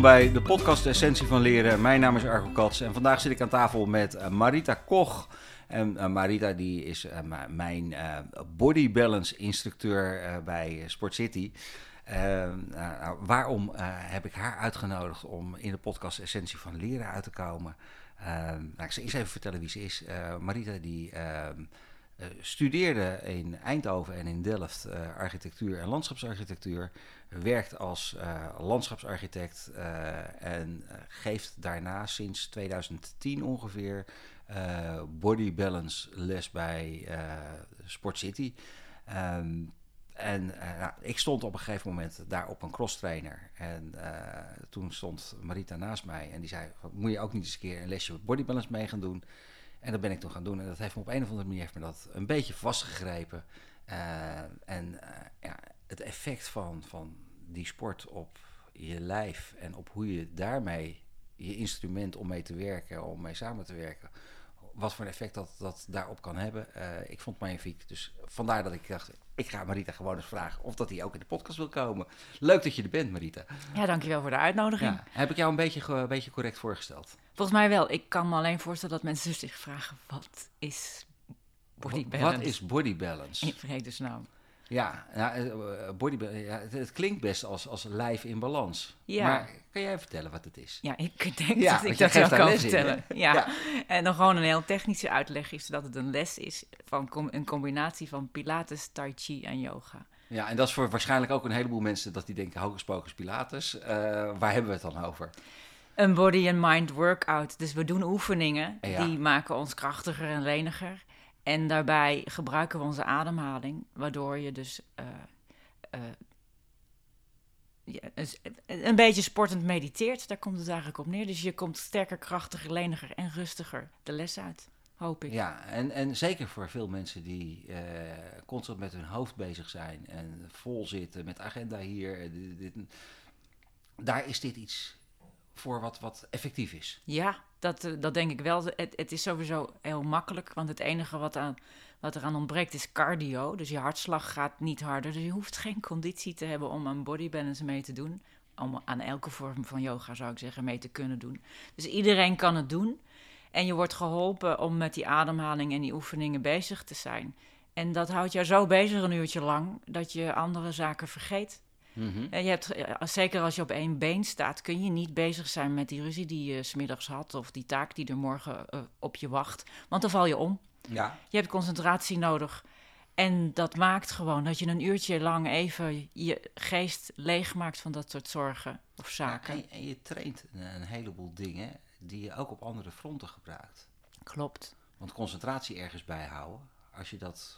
bij de podcast Essentie van Leren. Mijn naam is Argo Kats en vandaag zit ik aan tafel met uh, Marita Koch. En uh, Marita die is uh, mijn body balance instructeur bij Sport City. Nou, waarom heb ik haar uitgenodigd om in de podcast Essentie van Leren uit te komen? nou, ik zal eens even vertellen wie ze is. Marita die studeerde in Eindhoven en in Delft architectuur en landschapsarchitectuur werkt als uh, landschapsarchitect uh, en uh, geeft daarna sinds 2010 ongeveer body balance les bij Sport City. Um, en nou, ik stond op een gegeven moment daar op een cross trainer. En toen stond Marita naast mij en die zei: Moet je ook niet eens een keer een lesje body balance mee gaan doen? En dat ben ik toen gaan doen. En dat heeft me op een of andere manier heeft me dat een beetje vastgegrepen. en ja, het effect van, van die sport op je lijf en op hoe je daarmee je instrument om mee te werken, om mee samen te werken, wat voor een effect dat, dat daarop kan hebben. Uh, ik vond het magnifiek. Dus vandaar dat ik dacht, ik ga Marita gewoon eens vragen of dat hij ook in de podcast wil komen. Leuk dat je er bent, Marita. Ja, dankjewel voor de uitnodiging. Ja, heb ik jou een beetje, een beetje correct voorgesteld? Volgens mij wel. Ik kan me alleen voorstellen dat mensen zich vragen, wat is body balance? Wat is body balance? In vredesnaam. Ja, ja, eh, body, ja het, klinkt best als, als lijf in balans. Ja. Maar kan jij vertellen wat het is? Ja, ik denk dat ik dat wel kan vertellen. ja. ja. En dan gewoon een heel technische uitleg is dat het een les is van een combinatie van Pilates, Tai Chi en yoga. Ja, en dat is voor waarschijnlijk ook een heleboel mensen dat die denken, hocus pocus Pilates. Uh, waar hebben we het dan over? Een body and mind workout. Dus we doen oefeningen die maken ons krachtiger en leniger. En daarbij gebruiken we onze ademhaling, waardoor je dus uh, uh, ja, een beetje sportend mediteert. Daar komt het eigenlijk op neer. Dus je komt sterker, krachtiger, leniger en rustiger de les uit, hoop ik. Ja, en, en zeker voor veel mensen die constant met hun hoofd bezig zijn en vol zitten met agenda hier. Dit, daar is dit iets voor wat, wat effectief is. Ja, dat, eh, dat denk ik wel. Het, het is sowieso heel makkelijk, want het enige wat, aan, wat eraan ontbreekt is cardio. Dus je hartslag gaat niet harder. Dus je hoeft geen conditie te hebben om aan body balance mee te doen. Om aan elke vorm van yoga, zou ik zeggen, mee te kunnen doen. Dus iedereen kan het doen. En je wordt geholpen om met die ademhaling en die oefeningen bezig te zijn. En dat houdt jou zo bezig een uurtje lang dat je andere zaken vergeet. Mm je hebt, eh, zeker als je op één been staat, kun je niet bezig zijn met die ruzie die je smiddags had of die taak die er morgen uh, op je wacht. Want dan val je om. Ja. Je hebt concentratie nodig. En dat maakt gewoon dat je een uurtje lang even je geest leegmaakt van dat soort zorgen of zaken. Ja, en, en, je traint een heleboel dingen die je ook op andere fronten gebruikt. Klopt. Want concentratie ergens bijhouden, als je dat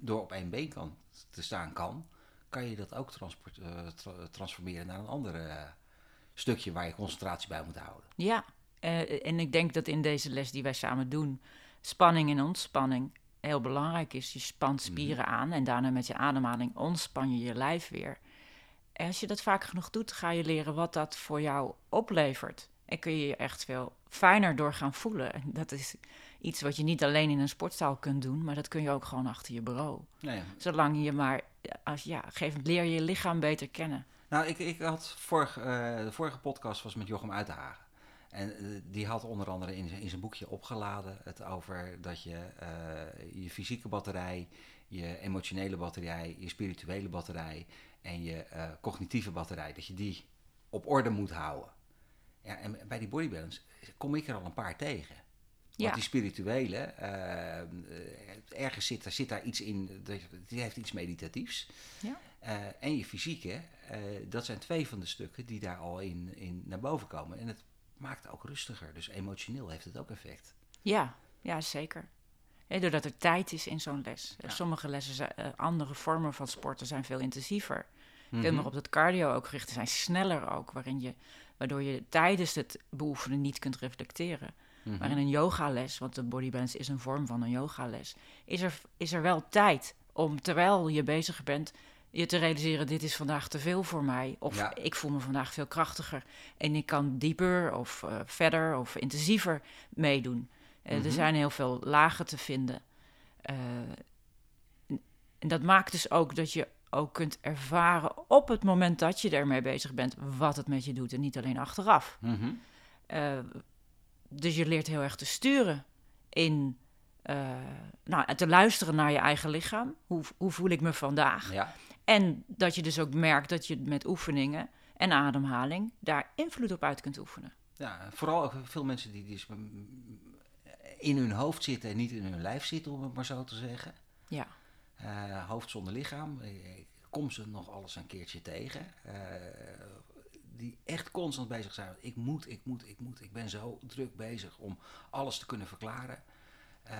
door op één been kan, te staan kan, kan je dat ook transport, uh, tra transformeren naar een ander uh, stukje waar je concentratie bij moet houden. Ja, uh, en ik denk dat in deze les die wij samen doen, spanning en ontspanning heel belangrijk is. Je spant mhm. spieren aan en daarna met je ademhaling ontspan je je lijf weer. En als je dat vaak genoeg doet, ga je leren wat dat voor jou oplevert. En kun je je echt veel fijner door gaan voelen. En dat is iets wat je niet alleen in een sportzaal kunt doen, maar dat kun je ook gewoon achter je bureau. Nee. Zolang je maar, als, ja, geef, leer je lichaam beter kennen. Nou, ik, ik had vorig, uh, de vorige podcast was met Jochem Uitenhagen. En uh, die had onder andere in, in zijn boekje opgeladen het over dat je uh, je fysieke batterij, je emotionele batterij, je spirituele batterij en je cognitieve batterij, dat je die op orde moet houden. Ja, en bij die bodybalance kom ik er al een paar tegen. Want die spirituele, uh, ergens zit, zit daar iets in, die heeft iets meditatiefs. Ja. Uh, en je fysieke, uh, dat zijn twee van de stukken die daar al in, in naar boven komen. En het maakt ook rustiger, dus emotioneel heeft het ook effect. Ja, ja zeker. doordat er tijd is in zo'n les. Sommige lessen, zijn, andere vormen van sporten zijn veel intensiever. Mm -hmm. nog op dat cardio ook gericht zijn sneller ook, waarin je, waardoor je tijdens het beoefenen niet kunt reflecteren. Mm Maar in een yogales, want de bodybalance is een vorm van een yogales, is er, is er wel tijd om terwijl je bezig bent je te realiseren: dit is vandaag te veel voor mij. Of ik voel me vandaag veel krachtiger en ik kan dieper of uh, verder of intensiever meedoen. Uh, Er mhm. zijn heel veel lagen te vinden. Uh, en dat maakt dus ook dat je ook kunt ervaren op het moment dat je ermee bezig bent, wat het met je doet en niet alleen achteraf. Mhm. Eh, dus je leert heel erg te sturen in eh, nou, te luisteren naar je eigen lichaam. Hoe, hoe voel ik me vandaag? Ja. En dat je dus ook merkt dat je met oefeningen en ademhaling daar invloed op uit kunt oefenen. ja, vooral ook veel mensen die dus mm, in hun hoofd zitten en niet in hun lijf zitten, om het maar zo te zeggen. Ja, Eh, hoofd zonder lichaam. Ik kom ze nog alles een keertje tegen. Eh, die echt constant bezig zijn. Ik moet, ik moet, ik moet. Ik ben zo druk bezig om alles te kunnen verklaren. Eh,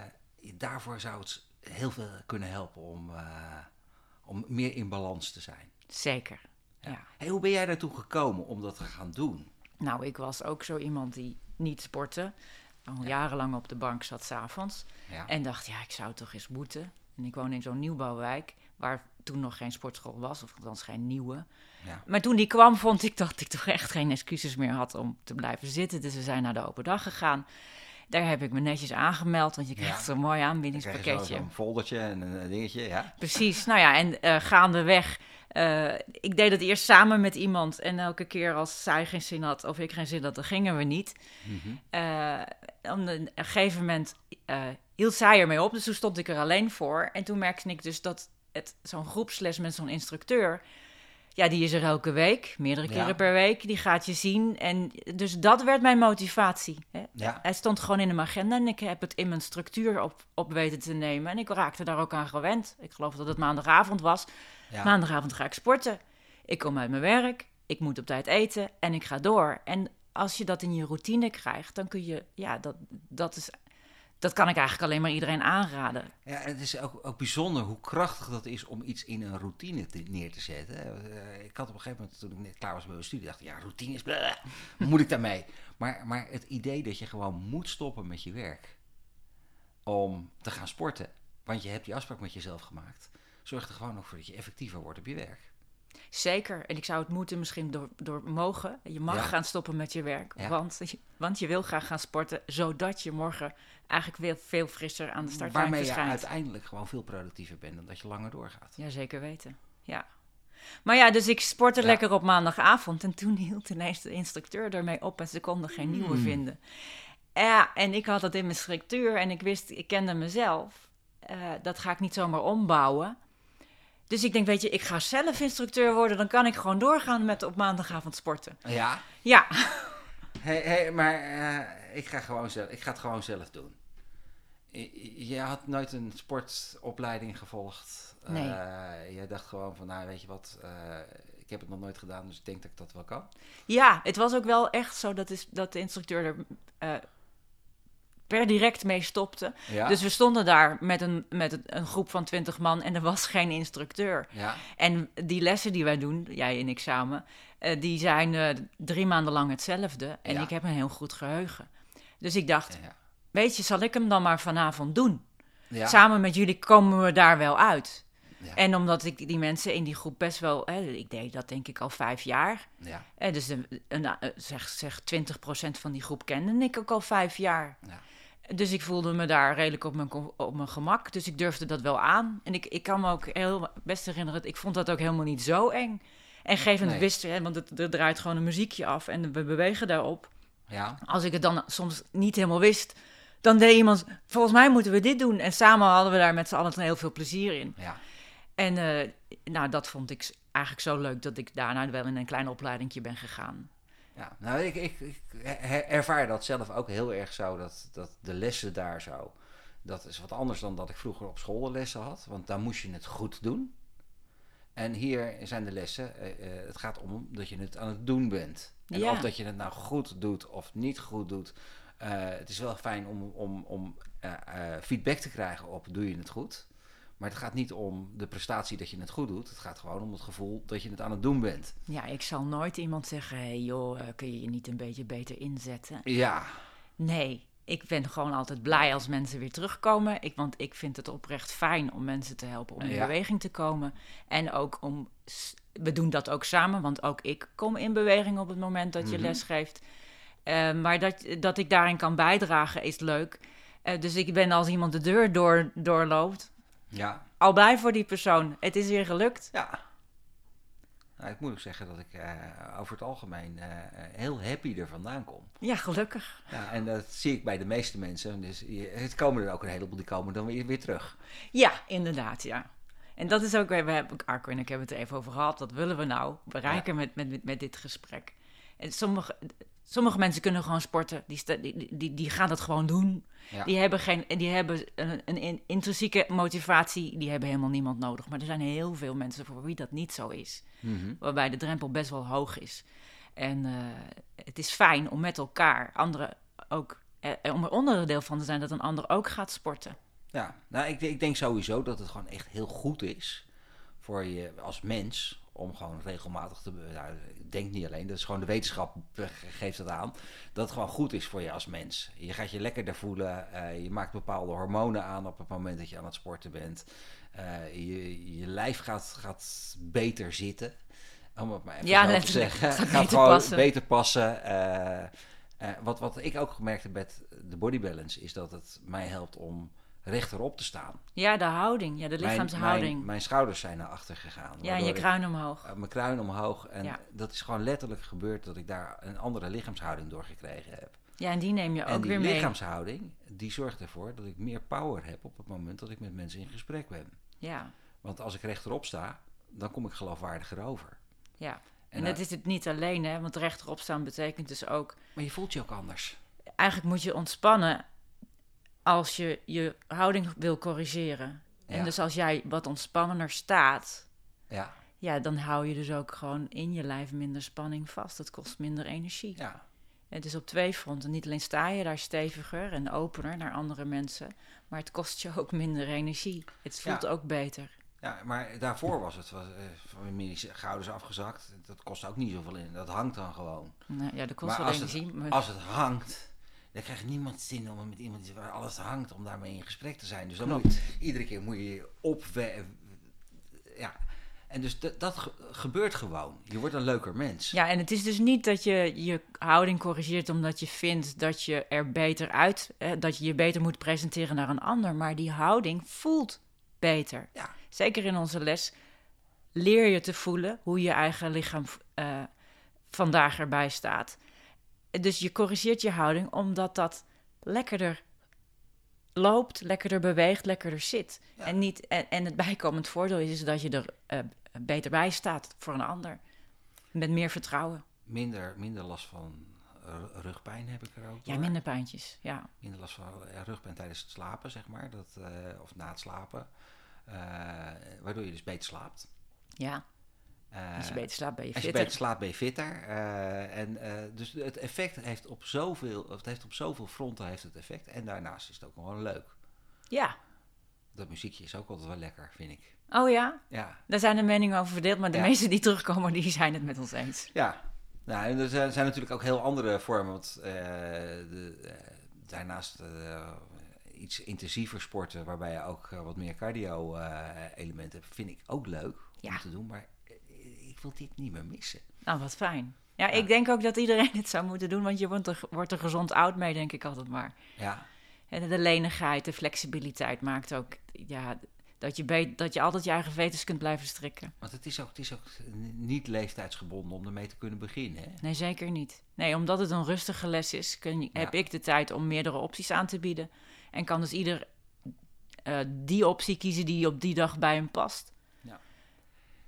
daarvoor zou het heel veel kunnen helpen om, eh, om meer in balans te zijn. zeker. Ja. Hey, hoe ben jij daartoe gekomen om dat te gaan doen? Nou, ik was ook zo iemand die niet sportte. Al jarenlang op de bank zat s'avonds. Ja. En dacht, ja, ik zou toch eens moeten. En ik woon in zo'n nieuwbouwwijk, waar toen nog geen sportschool was, of althans geen nieuwe. Ja. Maar toen die kwam, vond ik dat ik toch echt geen excuses meer had om te blijven zitten. Dus we zijn naar de open dag gegaan. Daar heb ik me netjes aangemeld, want je krijgt Ja. zo'n mooi aanbiedingspakketje. zo'n foldertje en een dingetje, ja. Precies, nou ja, en eh, gaandeweg. eh ik deed het eerst samen met iemand. En elke keer als zij geen zin had of ik geen zin had, dan gingen we niet. Eh, op een gegeven moment hield zij ermee op, dus toen stond ik er alleen voor. En toen merkte ik dus dat het zo'n groepsles met zo'n instructeur. Ja, die is er elke week, meerdere Ja. keren per week. Die gaat je zien. En dus dat werd mijn motivatie. Hè. Ja. Hij stond gewoon in mijn agenda en ik heb het in mijn structuur op, op weten te nemen. En ik raakte daar ook aan gewend. Ik geloof dat het maandagavond was. Ja. Maandagavond ga ik sporten. Ik kom uit mijn werk. Ik moet op tijd eten en ik ga door. En als je dat in je routine krijgt, dan kun je, ja, dat, dat is, dat kan ik eigenlijk alleen maar iedereen aanraden. Ja, het is ook, ook bijzonder hoe krachtig dat is om iets in een routine neer te zetten. Eh, ik had op een gegeven moment, toen ik net klaar was met mijn studie, dacht ik, ja, routine is... moet ik daarmee? Maar, maar het idee dat je gewoon moet stoppen met je werk om te gaan sporten, want je hebt die afspraak met jezelf gemaakt, zorgt er gewoon ook voor dat je effectiever wordt op je werk. Zeker. En ik zou het moeten misschien door, door mogen. Je mag Ja. gaan stoppen met je werk. Ja. Want, want je wil graag gaan sporten, zodat je morgen eigenlijk weer veel frisser aan de startlijn Waarmee je uiteindelijk gewoon veel productiever bent dan dat je langer doorgaat. Ja, zeker weten. Ja. Maar ja, dus ik sportte Ja. lekker op maandagavond. En toen hield ineens de instructeur ermee op en ze konden geen nieuwe Hmm. vinden. Ja, en ik had het in mijn structuur en ik wist, ik kende mezelf. Eh, dat ga ik niet zomaar ombouwen. Dus ik denk, weet je, ik ga zelf instructeur worden. Dan kan ik gewoon doorgaan met op maandagavond sporten. Ja, Ja, Hey, hey, maar eh, ik, ga gewoon zelf, ik ga het gewoon zelf doen. Je, had nooit een sportopleiding gevolgd. Nee. Eh, je dacht gewoon van, nou weet je wat, eh, ik heb het nog nooit gedaan, dus ik denk dat ik dat wel kan. ja het was ook wel echt zo dat, is, dat de instructeur er per direct mee stopte. Ja? Dus we stonden daar met, een, met een- groep van twintig man en er was geen instructeur. ja, En die lessen die wij doen, jij en ik samen, eh, die zijn eh, drie maanden lang hetzelfde. En Ja. ik heb een heel goed geheugen. Dus ik dacht, weet je, zal ik hem dan maar vanavond doen? Ja. Samen met jullie komen we daar wel uit. Ja. En omdat ik die mensen in die groep best wel, hè, ik deed dat denk ik al vijf jaar. Ja, Eh, dus een, een, zeg, zeg 20% van die groep kende ik ook al vijf jaar. ja. Dus ik voelde me daar redelijk op mijn, op mijn gemak. Dus ik durfde dat wel aan. En ik, ik kan me ook heel best herinneren, ik vond dat ook helemaal niet zo eng. En gegeven Nee. wist hè, want het, er draait gewoon een muziekje af en we bewegen daarop. ja. Als ik het dan soms niet helemaal wist, dan deed iemand, volgens mij moeten we dit doen. En samen hadden we daar met z'n allen heel veel plezier in. ja. En eh, nou, dat vond ik eigenlijk zo leuk dat ik daarna wel in een klein opleidingje ben gegaan. Ja, nou, ik, ik, ik ervaar dat zelf ook heel erg zo, dat, dat de lessen daar zo, dat is wat anders dan dat ik vroeger op school de lessen had, want dan moest je het goed doen. En hier zijn de lessen, eh, eh, het gaat om dat je het aan het doen bent. En Ja. of dat je het nou goed doet of niet goed doet. eh, het is wel fijn om, om, om feedback te krijgen op doe je het goed. Maar het gaat niet om de prestatie dat je het goed doet. Het gaat gewoon om het gevoel dat je het aan het doen bent. Ja, ik zal nooit iemand zeggen, hey joh, eh, kun je je niet een beetje beter inzetten? Ja, Nee, ik ben gewoon altijd blij als mensen weer terugkomen. Ik, want ik vind het oprecht fijn om mensen te helpen om in Ja. beweging te komen. En ook om, we doen dat ook samen, want ook ik kom in beweging op het moment dat je Mhm. les geeft. Eh, maar dat, dat ik daarin kan bijdragen is leuk. Eh, dus ik ben als iemand de deur door, doorloopt, Ja, Al blij voor die persoon. Het is weer gelukt. ja. Nou, ik moet ook zeggen dat ik eh, over het algemeen eh, heel happy er vandaan kom. Ja, gelukkig. Ja, en dat zie ik bij de meeste mensen. Dus je- het komen er ook een heleboel, die komen dan weer, weer terug. Ja, inderdaad, ja. En dat is ook, we hebben, Arco en ik hebben het er even over gehad. Wat willen we nou bereiken met, met, met, met dit gesprek? En sommige, sommige mensen kunnen gewoon sporten. Die, die, die, die gaan dat gewoon doen. Ja. Die hebben, geen, die hebben een, een in- intrinsieke motivatie. Die hebben helemaal niemand nodig. Maar er zijn heel veel mensen voor wie dat niet zo is. Mhm. Waarbij de drempel best wel hoog is. En eh, het is fijn om met elkaar anderen ook... eh, om er onderdeel van te zijn dat een ander ook gaat sporten. Ja, nou, ik, ik denk sowieso dat het gewoon echt heel goed is voor je als mens om gewoon regelmatig te. Nou, ik denk niet alleen, dat is gewoon de wetenschap geeft het aan. Dat het gewoon goed is voor je als mens. Je gaat je lekkerder voelen, eh, je maakt bepaalde hormonen aan op het moment dat je aan het sporten bent. Eh, je, je lijf gaat, gaat beter zitten. Om het maar even Ja, te zeggen. Het gaat gaat beter gewoon passen. beter passen. eh, wat, wat ik ook gemerkt heb met de body balance is dat het mij helpt om rechterop te staan. Ja, de houding. Ja, de lichaamshouding. Mijn, mijn schouders zijn naar achter gegaan. ja, en je kruin omhoog. mijn kruin omhoog. En Ja. dat is gewoon letterlijk gebeurd dat ik daar een andere lichaamshouding door gekregen heb. Ja, en die neem je en ook die weer mee. lichaamshouding, die zorgt ervoor dat ik meer power heb op het moment dat ik met mensen in gesprek ben. Ja, Want als ik rechterop sta, dan kom ik geloofwaardiger over. ja. En, En dat dan- is het niet alleen, hè. Want rechterop staan betekent dus ook... Maar je voelt je ook anders. Eigenlijk moet je ontspannen als je je houding wil corrigeren. En Ja. dus als jij wat ontspannender staat... Ja, Ja, dan hou je dus ook gewoon in je lijf minder spanning vast. Dat kost minder energie. ja. Het is op twee fronten. Niet alleen sta je daar steviger en opener naar andere mensen... maar het kost je ook minder energie. Het voelt Ja. ook beter. Ja, maar daarvoor was het was, eh, mijn schouders afgezakt. Dat kost ook niet zoveel in. Dat hangt dan gewoon. Nou, ja, dat kost Maar wel energie. het, maar- als het hangt, dan krijgt niemand zin om met iemand waar alles hangt, om daarmee in gesprek te zijn. Dus dan moet je, iedere keer moet je je opwe... Ja, en dus dat, dat ge- gebeurt gewoon. Je wordt een leuker mens. Ja, en het is dus niet dat je je houding corrigeert omdat je vindt dat je er beter uit, eh, dat je je beter moet presenteren naar een ander, maar die houding voelt beter. Ja. Zeker in onze les leer je te voelen hoe je eigen lichaam eh, vandaag erbij staat. Dus je corrigeert je houding omdat dat lekkerder loopt, lekkerder beweegt, lekkerder zit. Ja. En, niet, en, en het bijkomend voordeel is, is dat je er eh, beter bij staat voor een ander. Met meer vertrouwen. Minder, minder last van eh, rugpijn heb ik er ook. Ja, minder pijntjes. Ja. Minder last van rugpijn tijdens het slapen, zeg maar. Dat, eh, of na het slapen. Waardoor je dus beter slaapt. ja. Eh, Als je beter slaapt, ben je Als je fitter. beter slaapt, ben je fitter. Eh, en, eh, dus het effect heeft op zoveel, het heeft op zoveel fronten heeft het effect. En daarnaast is het ook gewoon leuk. Ja. Dat muziekje is ook altijd wel lekker, vind ik. Oh ja? Ja, Daar zijn de meningen over verdeeld, maar de Ja. meesten die terugkomen, die zijn het met ons eens. ja. Nou, en er zijn, zijn natuurlijk ook heel andere vormen. Want de, daarnaast iets intensiever sporten, waarbij je ook wat meer cardio-elementen hebt, vind ik ook leuk Ja. om te doen. Maar ik wil dit niet meer missen. Nou, wat fijn. Ja, Ja. ik denk ook dat iedereen het zou moeten doen, want je wordt er, wordt er gezond oud mee, denk ik altijd maar. Ja, En de lenigheid, de flexibiliteit maakt ook ja, dat, je dat je altijd je eigen veters kunt blijven strikken. want het is ook, het is ook niet leeftijdsgebonden om ermee te kunnen beginnen. Hè? Nee, zeker niet. Nee, omdat het een rustige les is, kun je, Ja. heb ik de tijd om meerdere opties aan te bieden. En kan dus ieder eh, die optie kiezen die op die dag bij hem past.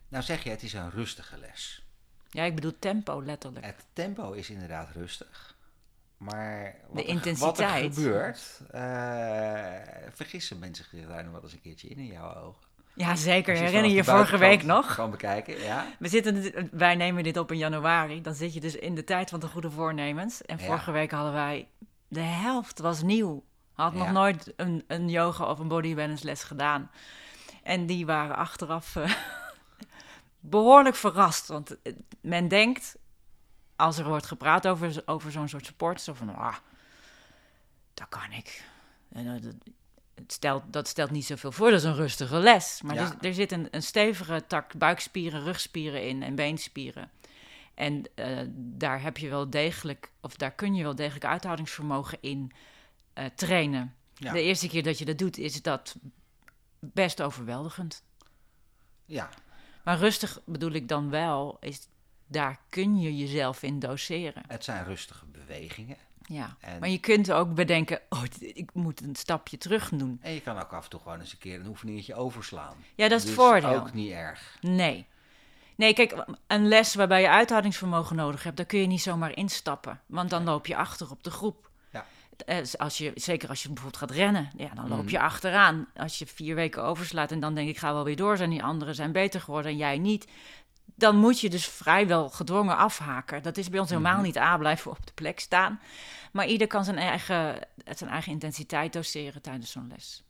Nou zeg je, het is een rustige les. Ja, ik bedoel tempo letterlijk. Het tempo is inderdaad rustig. Maar wat, De er, intensiteit. wat er gebeurt, eh, vergissen mensen zich daar nog wel eens een keertje in in jouw ogen. Ja, zeker. Herinner je je vorige week nog? Kan bekijken, ja. We zitten, wij nemen dit op in januari. Dan zit je dus in de tijd van de goede voornemens. En Ja. vorige week hadden wij... De helft was nieuw. Had nog nooit een, een yoga of een body balance les gedaan. En die waren achteraf eh, behoorlijk verrast. Want men denkt, als er wordt gepraat over, over zo'n soort sport... Zo van, ah, dat kan ik. En, eh, dat, het stelt, dat stelt niet zoveel voor. Dat is een rustige les. Maar Ja. er, er zit een, een stevige tak buikspieren, rugspieren in en beenspieren. En eh, daar heb je wel degelijk, of daar kun je wel degelijk uithoudingsvermogen in eh, trainen. Ja. De eerste keer dat je dat doet, is dat best overweldigend. Ja, Maar rustig bedoel ik dan wel, is daar kun je jezelf in doseren. het zijn rustige bewegingen. Ja. En- Maar je kunt ook bedenken, oh, ik moet een stapje terug doen. En je kan ook af en toe gewoon eens een keer een oefeningetje overslaan. Ja, dat is het voordeel. ook niet erg. Nee. Nee, kijk, een les waarbij je uithoudingsvermogen nodig hebt, daar kun je niet zomaar instappen. Want dan loop je achter op de groep. Ja. Eh, Als je, zeker als je bijvoorbeeld gaat rennen, ja, dan loop je Mhm. achteraan. Als je vier weken overslaat en dan denk ik, ga wel weer door zijn, die anderen zijn beter geworden en jij niet. Dan moet je dus vrijwel gedwongen afhaken. Dat is bij ons helemaal Mhm. niet A, blijven op de plek staan. Maar ieder kan zijn eigen, zijn eigen intensiteit doseren tijdens zo'n les.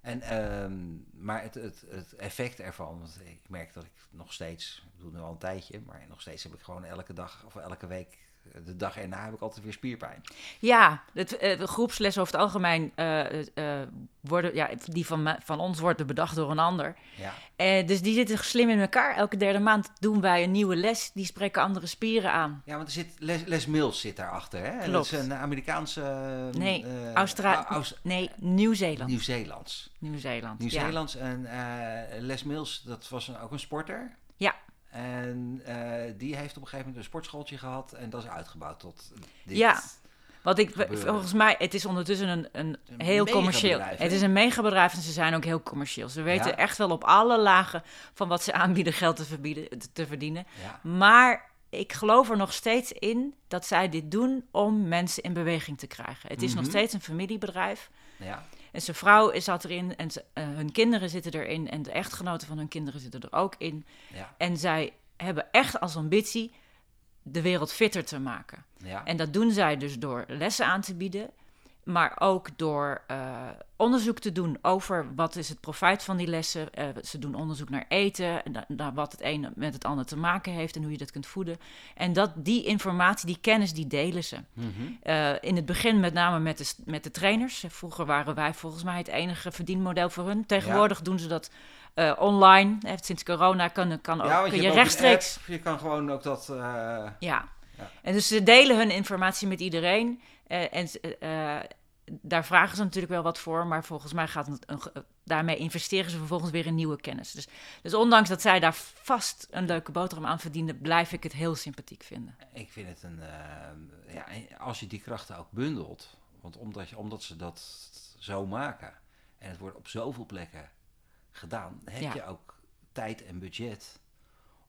En, ehm, maar het, het, het effect ervan, want ik merk dat ik nog steeds, ik doe het nu al een tijdje, maar nog steeds heb ik gewoon elke dag of elke week, de dag erna heb ik altijd weer spierpijn. Ja, het, de groepslessen over het algemeen eh, eh, worden, ja, die van, van ons worden bedacht door een ander. Ja, Eh, dus die zitten slim in elkaar. Elke derde maand doen wij een nieuwe les. Die spreken andere spieren aan. ja want er zit, Les, Les Mills zit daarachter, hè? En Dat Klopt. is een Amerikaanse... eh, Nee, Austra- Au- Aus- Nee, Nieuw-Zeeland. Nieuw-Zeelands. Nieuw-Zeeland. ja. Nieuw-Zeelands en eh, Les Mills, dat was een- ook een sporter. En eh, die heeft op een gegeven moment een sportschooltje gehad en dat is uitgebouwd tot dit. Ja. Wat ik gebeuren. volgens mij, het is ondertussen een, een Een heel commercieel. hè? Het is een megabedrijf en ze zijn ook heel commercieel. Ze weten Ja. echt wel op alle lagen van wat ze aanbieden geld te, verbieden, te- te verdienen. Ja. Maar ik geloof er nog steeds in dat zij dit doen om mensen in beweging te krijgen. Het is nog Mhm. steeds een familiebedrijf. Ja. En zijn vrouw zat erin en eh, hun kinderen zitten erin en de echtgenoten van hun kinderen zitten er ook in. Ja. En zij hebben echt als ambitie de wereld fitter te maken. Ja. En dat doen zij dus door lessen aan te bieden, maar ook door eh, onderzoek te doen over wat is het profijt van die lessen. Eh, ze doen onderzoek naar eten, en na- naar wat het een met het ander te maken heeft en hoe je dat kunt voeden. En dat, die informatie, die kennis, die delen ze. Mhm. Eh, in het begin met name met de, met de trainers. Vroeger waren wij volgens mij het enige verdienmodel voor hun. Tegenwoordig doen ze dat online. Sinds corona kan, kan, ook, Ja, want kun je, rechtstreeks... app, je kan gewoon ook dat... Ja. Ja. En dus ze delen hun informatie met iedereen. eh, en ze- eh, daar vragen ze natuurlijk wel wat voor, maar volgens mij gaat het een, daarmee investeren ze vervolgens weer in nieuwe kennis. Dus, dus ondanks dat zij daar vast een leuke boterham aan verdienen, blijf ik het heel sympathiek vinden. Ik vind het een... eh, ja, als je die krachten ook bundelt, want omdat, je, omdat ze dat zo maken en het wordt op zoveel plekken gedaan, heb Ja. je ook tijd en budget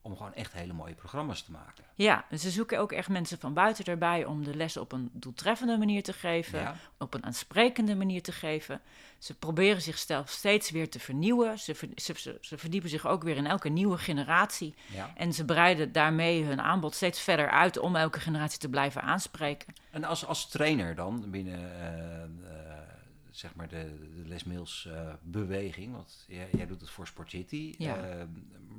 om gewoon echt hele mooie programma's te maken. Ja, en ze zoeken ook echt mensen van buiten erbij om de les op een doeltreffende manier te geven, Ja. op een aansprekende manier te geven. Ze proberen zichzelf steeds weer te vernieuwen. Ze, ver- ze, ze, verdiepen zich ook weer in elke nieuwe generatie. Ja. En ze breiden daarmee hun aanbod steeds verder uit om elke generatie te blijven aanspreken. En als, als trainer dan binnen eh, eh, zeg maar de, de Les Mills eh, beweging, want jij, jij doet het voor Sport City, Ja.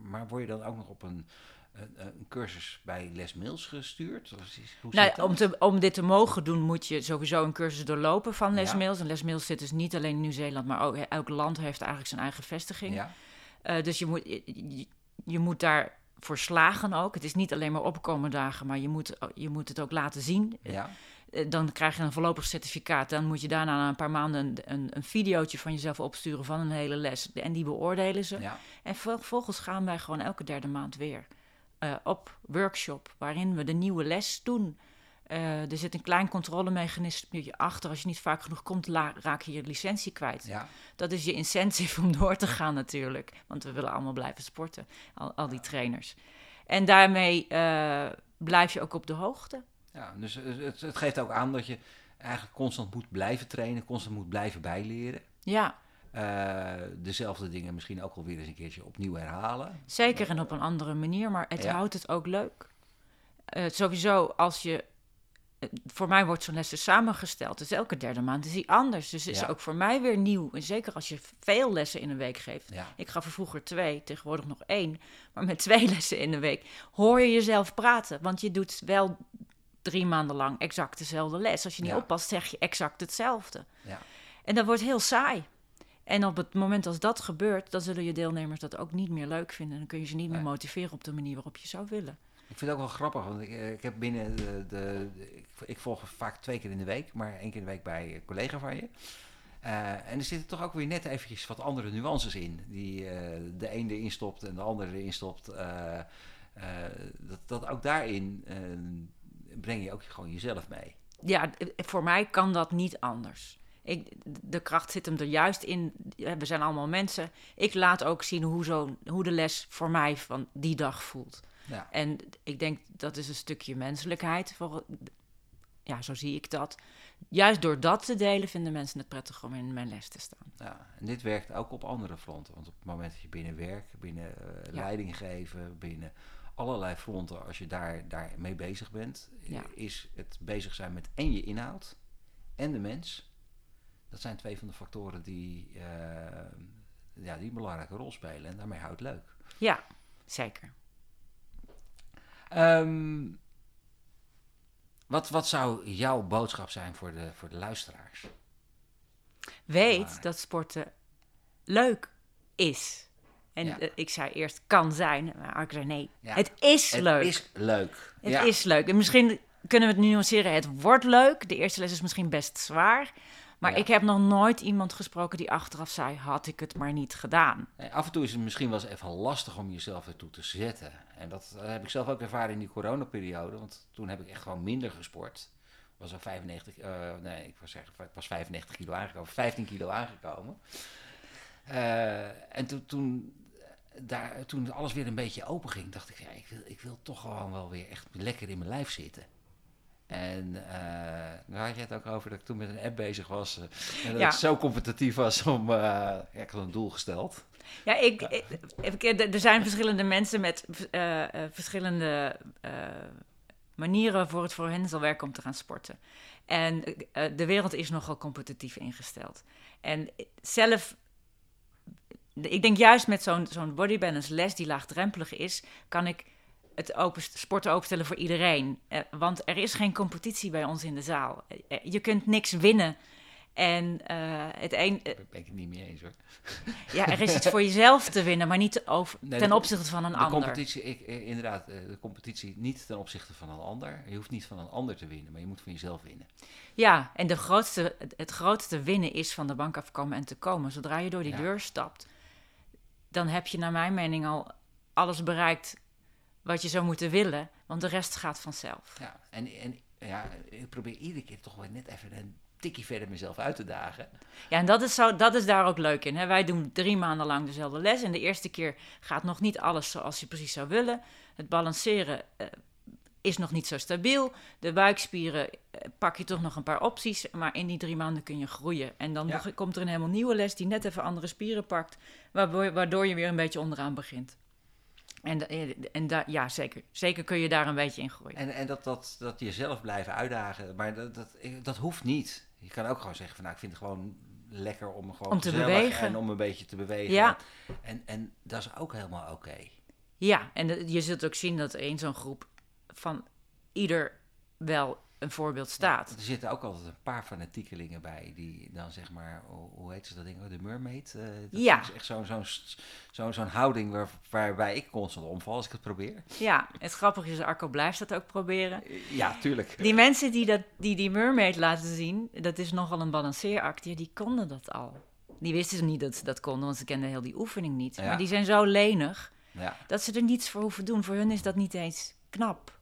Maar word je dan ook nog op een, een, een cursus bij Les Mills gestuurd? Hoe Nou, om, te, om dit te mogen doen moet je sowieso een cursus doorlopen van Les Ja. Mills. En Les Mills zit dus niet alleen in Nieuw-Zeeland, maar ook elk land heeft eigenlijk zijn eigen vestiging. Ja, Eh, dus je moet, je, moet daar voor slagen ook. Het is niet alleen maar opkomen dagen, maar je moet, je moet het ook laten zien. ja, Dan krijg je een voorlopig certificaat. Dan moet je daarna na een paar maanden een, een, een videootje van jezelf opsturen van een hele les. En die beoordelen ze. ja. En vervolgens gaan wij gewoon elke derde maand weer eh, op workshop, waarin we de nieuwe les doen. Eh, er zit een klein controlemechanisme achter. Als je niet vaak genoeg komt, raak je je licentie kwijt. ja. Dat is je incentive om door te gaan natuurlijk. Want we willen allemaal blijven sporten, al, al die trainers. En daarmee eh, blijf je ook op de hoogte. Ja dus het, het geeft ook aan dat je eigenlijk constant moet blijven trainen, constant moet blijven bijleren. Ja, Eh, dezelfde dingen misschien ook alweer eens een keertje opnieuw herhalen. zeker en op een andere manier, maar het Ja. houdt het ook leuk. Eh, sowieso, als je... eh, Voor mij wordt zo'n les dus samengesteld. Dus elke derde maand is die anders. Dus het is ook voor mij weer nieuw. En zeker als je veel lessen in een week geeft. Ja, Ik gaf er vroeger twee, tegenwoordig nog één. Maar met twee lessen in de week hoor je jezelf praten. Want je doet wel drie maanden lang exact dezelfde les. Als je niet Ja. oppast, zeg je exact hetzelfde. ja. En dat wordt heel saai. En op het moment als dat gebeurt, dan zullen je deelnemers dat ook niet meer leuk vinden. Dan kun je ze niet meer motiveren op de manier waarop je zou willen. Ik vind het ook wel grappig, want ik, eh, ik heb binnen de, de, ik, ik volg vaak twee keer in de week, maar één keer in de week bij een collega van je. en er zitten toch ook weer net eventjes wat andere nuances in. Die de een erin stopt en de andere erin stopt. dat, dat ook daarin breng je ook gewoon jezelf mee. Ja, voor mij kan dat niet anders. Ik, de kracht zit hem er juist in. We zijn allemaal mensen. Ik laat ook zien hoe, zo, hoe de les voor mij van die dag voelt. Ja. En ik denk dat is een stukje menselijkheid. Voor, ja, zo zie ik dat. Juist door dat te delen vinden mensen het prettig om in mijn les te staan. Ja, en dit werkt ook op andere fronten. Want op het moment dat je binnen werk, binnen uh, leiding geven, binnen allerlei fronten, als je daar, daar mee bezig bent, is het bezig zijn met en je inhoud en de mens. Dat zijn twee van de factoren die, uh, ja, die een belangrijke rol spelen. En daarmee houdt het leuk. Ja, zeker. Um, wat, wat zou jouw boodschap zijn voor de, voor de luisteraars? Weet dat sporten leuk is. En eh, ik zei eerst kan zijn, maar ik zei nee, het is leuk. Het is leuk. Het is leuk. En misschien kunnen we het nuanceren, het wordt leuk. De eerste les is misschien best zwaar. Maar ik heb nog nooit iemand gesproken die achteraf zei: had ik het maar niet gedaan. Nee, af en toe is het misschien wel eens even lastig om jezelf ertoe te zetten. En dat heb ik zelf ook ervaren in die coronaperiode. Want toen heb ik echt gewoon minder gesport. Was al 95, uh, eh, nee, ik was, zeggen, ik was 95 kilo aangekomen, 15 kilo aangekomen. Uh, en toen, toen, daar, toen alles weer een beetje open ging, dacht ik, ja, ik wil, ik wil toch gewoon wel weer echt lekker in mijn lijf zitten. En uh, daar had je het ook over dat ik toen met een app bezig was. Uh, en dat ik zo competitief was om... Uh, ja, ik had een doel gesteld. Ja, ik, ik, er zijn verschillende mensen met verschillende manieren voor het voor hen zal werken om te gaan sporten. En de wereld is nogal competitief ingesteld. En zelf ik denk juist met zo'n zo'n bodybalance les die laagdrempelig is, kan ik het open, sporten openstellen voor iedereen. Eh, want er is geen competitie bij ons in de zaal. Eh, eh, je kunt niks winnen. En het een. Daar ben ik het niet mee eens hoor. Ja, er is iets voor jezelf te winnen, maar niet over, ten opzichte van een de ander. Competitie, ik, inderdaad, de competitie niet ten opzichte van een ander. Je hoeft niet van een ander te winnen, maar je moet van jezelf winnen. Ja, en de grootste, het grootste winnen is van de bank afkomen en te komen. Zodra je door die deur stapt, dan heb je naar mijn mening al alles bereikt wat je zou moeten willen, want de rest gaat vanzelf. Ja, en, en ja, ik probeer iedere keer toch wel net even een tikje verder mezelf uit te dagen. Ja, en dat is, zo, dat is daar ook leuk in. Hè? Wij doen drie maanden lang dezelfde les. En de eerste keer gaat nog niet alles zoals je precies zou willen. Het balanceren uh, is nog niet zo stabiel. De buikspieren uh, pak je toch nog een paar opties. Maar in die drie maanden kun je groeien. En dan komt er een helemaal nieuwe les die net even andere spieren pakt. Waardoor, je weer een beetje onderaan begint. En, en da, ja, zeker. Zeker kun je daar een beetje in groeien. En, en dat, dat, dat jezelf blijven uitdagen, maar dat, dat, dat hoeft niet. Je kan ook gewoon zeggen van nou, ik vind het gewoon lekker om gewoon om te bewegen. en om een beetje te bewegen. Ja. En, en dat is ook helemaal oké. Ja, en je zult ook zien dat in zo'n groep van ieder wel een voorbeeld staat. er zitten ook altijd een paar fanatiekelingen bij die dan zeg maar, hoe heet ze dat ding, de mermaid? Uh, dat ja. is echt zo'n zo'n zo'n houding waar, waarbij ik constant omval als ik het probeer. Ja, het grappige is, Arco blijft dat ook proberen. Ja, tuurlijk. Die mensen die dat, die, die mermaid laten zien, dat is nogal een balanceeract, die konden dat al. Die wisten niet dat ze dat konden, want ze kenden heel die oefening niet. Maar die zijn zo lenig ja. dat ze er niets voor hoeven doen. Voor hun is dat niet eens knap.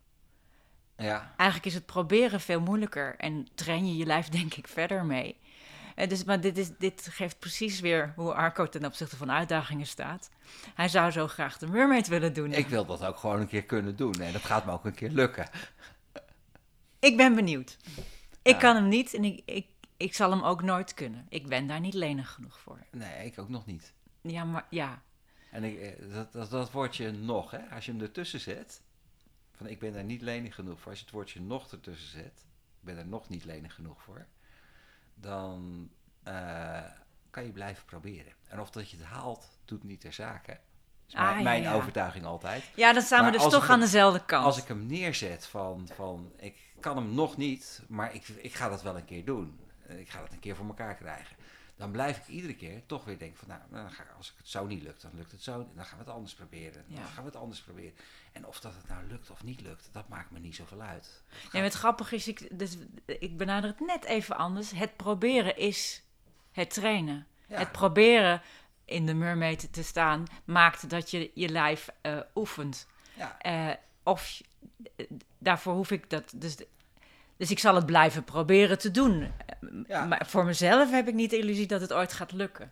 Ja. Eigenlijk is het proberen veel moeilijker en train je je lijf denk ik verder mee. Uh, dus, maar dit, is, dit geeft precies weer hoe Arco ten opzichte van uitdagingen staat. Hij zou zo graag de mermaid willen doen. Ik wil dat ook gewoon een keer kunnen doen en dat gaat me ook een keer lukken. Ik ben benieuwd. Ik kan hem niet en ik, ik, ik zal hem ook nooit kunnen. Ik ben daar niet lenig genoeg voor. Nee, ik ook nog niet. Ja, maar ja. En ik, eh, dat, dat, dat woordje nog, hè, als je hem ertussen zet, van ik ben daar niet lenig genoeg voor. Als je het woordje nog ertussen zet, ik ben er nog niet lenig genoeg voor, dan uh, kan je blijven proberen. En of dat je het haalt, doet niet ter zake. Dat is ah, mijn, ja, overtuiging altijd. Ja, dan staan we dus toch aan dezelfde kant. Als ik hem neerzet van, van ik kan hem nog niet, maar ik, ik ga dat wel een keer doen. Ik ga dat een keer voor elkaar krijgen dan blijf ik iedere keer toch weer denken van, nou, dan ga, als het zo niet lukt, dan lukt het zo, dan gaan we het anders proberen. Dan gaan we het anders proberen. En of dat het nou lukt of niet lukt, dat maakt me niet zoveel uit. Ja, het grappige is, ik, dus, ik benader het net even anders. Het proberen is het trainen. Ja. Het proberen in de mermaid te staan maakt dat je je lijf eh, oefent. Ja. Eh, of eh, daarvoor hoef ik dat. Dus, dus ik zal het blijven proberen te doen. Eh, Ja. Maar voor mezelf heb ik niet de illusie dat het ooit gaat lukken.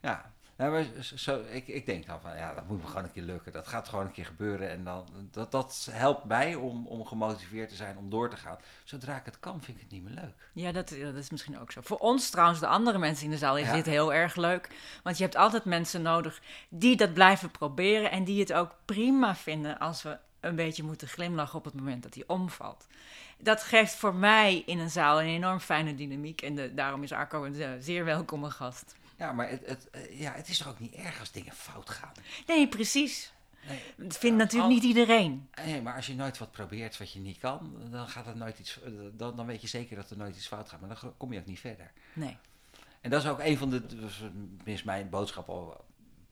Ja, nou, maar zo, ik, ik denk dan van ja, dat moet me gewoon een keer lukken. Dat gaat gewoon een keer gebeuren. En dan, dat, dat helpt mij om, om gemotiveerd te zijn om door te gaan. Zodra ik het kan, vind ik het niet meer leuk. Ja, dat, dat is misschien ook zo. Voor ons trouwens, de andere mensen in de zaal, is Ja. dit heel erg leuk. Want je hebt altijd mensen nodig die dat blijven proberen en die het ook prima vinden als we een beetje moeten glimlachen op het moment dat hij omvalt. Dat geeft voor mij in een zaal een enorm fijne dynamiek en de, daarom is Arco een eh, zeer welkome gast. Ja, maar het, het, eh, ja, het is toch ook niet erg als dingen fout gaan? Nee, precies. Nee, Dat vindt natuurlijk al- niet iedereen. nee, maar als je nooit wat probeert wat je niet kan, dan, gaat het nooit iets, eh, dan, dan weet je zeker dat er nooit iets fout gaat. Maar dan kom je ook niet verder. Nee. En dat is ook een van de, dus, tenminste mijn boodschap al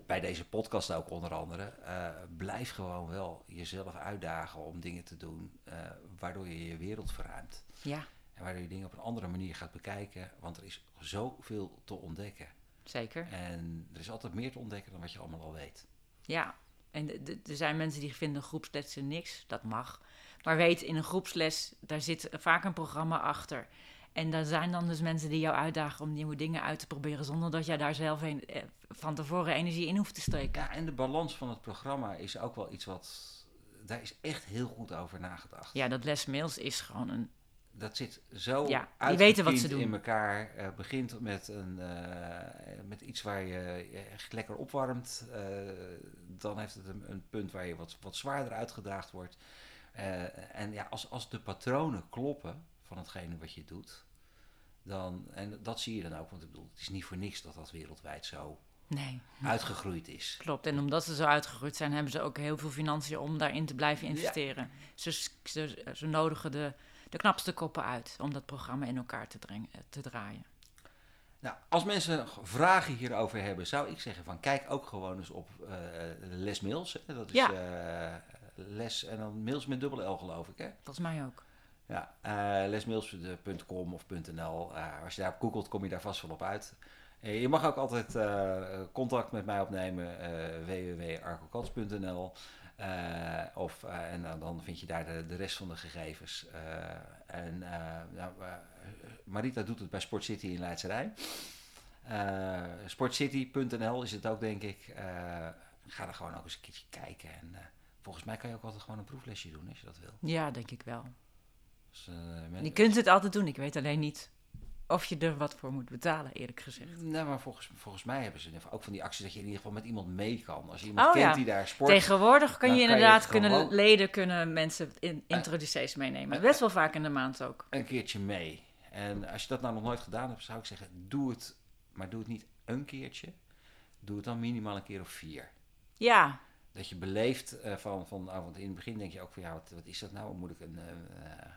bij deze podcast ook onder andere. eh, blijf gewoon wel jezelf uitdagen om dingen te doen eh, waardoor je je wereld verruimt. Ja, En waardoor je dingen op een andere manier gaat bekijken. Want er is zoveel te ontdekken. zeker. En er is altijd meer te ontdekken dan wat je allemaal al weet. Ja, en er zijn mensen die vinden groepslessen niks. Dat mag. Maar weet, in een groepsles, daar zit vaak een programma achter. En daar zijn dan dus mensen die jou uitdagen om nieuwe dingen uit te proberen... zonder dat jij daar zelf een, eh, van tevoren energie in hoeft te steken. Ja, en de balans van het programma is ook wel iets wat... Daar is echt heel goed over nagedacht. Ja, dat Les is gewoon een... Dat zit zo Ja, die weten wat ze doen. in elkaar. Eh begint met, een, eh, met iets waar je echt lekker opwarmt. Dan heeft het een, een punt waar je wat, wat zwaarder uitgedaagd wordt. En ja, als, als de patronen kloppen van hetgene wat je doet... Dan, en dat zie je dan ook, want ik bedoel, het is niet voor niks dat dat wereldwijd zo Nee, uitgegroeid is. klopt. En omdat ze zo uitgegroeid zijn, hebben ze ook heel veel financiën om daarin te blijven Ja. investeren. Ze, ze, ze nodigen de, de knapste koppen uit om dat programma in elkaar te, te draaien. Nou, als mensen vragen hierover hebben, zou ik zeggen van kijk ook gewoon eens op eh Les Mails. Hè. Dat is Ja. eh, les en dan mails met dubbel L geloof ik hè. Volgens mij ook. Ja, eh lesmails.com of .nl. Eh, als je daarop googelt kom je daar vast wel op uit. Eh, je mag ook altijd contact met mij opnemen, www.arcokans.nl. Of, en dan- vind je daar de, de rest van de gegevens. En nou, Marita doet het bij Sport City in Leidse Rijn. Eh, sportcity.nl is het ook, denk ik. Ga er gewoon ook eens een keertje kijken. En volgens mij kan je ook altijd gewoon een proeflesje doen als je dat wil. Ja, denk ik wel. Dus, eh, men- Je kunt het altijd doen. Ik weet alleen niet of je er wat voor moet betalen, eerlijk gezegd. Nee, maar volgens, volgens mij hebben ze ook van die acties dat je in ieder geval met iemand mee kan. Als je iemand Oh, kent ja. die daar sport... Tegenwoordig kan je inderdaad, kunnen gewoon- leden kunnen mensen in introducees meenemen. Best wel vaak in de maand ook. een keertje mee. En als je dat nou nog nooit gedaan hebt, zou ik zeggen, doe het. Maar doe het niet een keertje. Doe het dan minimaal een keer of vier. Ja, Dat je beleeft eh, van, van want in het begin denk je ook van, ja, wat, wat is dat nou? Moet ik een eh, eh, eh,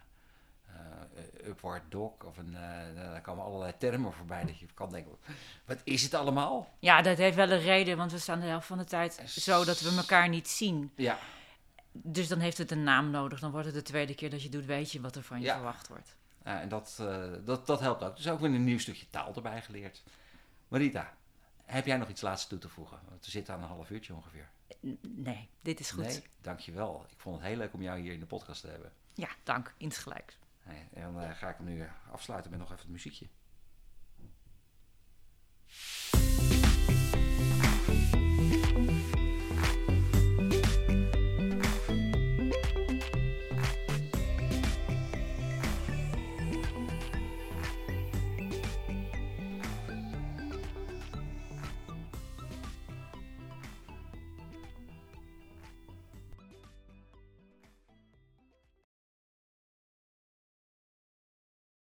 upward dog of een, eh daar komen allerlei termen voorbij dat je kan denken, wat is het allemaal? ja, dat heeft wel een reden, want we staan de helft van de tijd zo dat we elkaar niet zien. Ja, Dus dan heeft het een naam nodig. Dan wordt het de tweede keer dat je doet, weet je wat er van je Ja. verwacht wordt. Ja, en dat, eh, dat, dat helpt ook. Dus ook weer een nieuw stukje taal erbij geleerd. Marita, heb jij nog iets laatst toe te voegen? Want we zitten aan een half uurtje ongeveer. Nee, dit is goed. Nee, dankjewel. Ik vond het heel leuk om jou hier in de podcast te hebben. Ja, dank. Insgelijks. En dan eh, ga ik hem nu afsluiten met nog even het muziekje.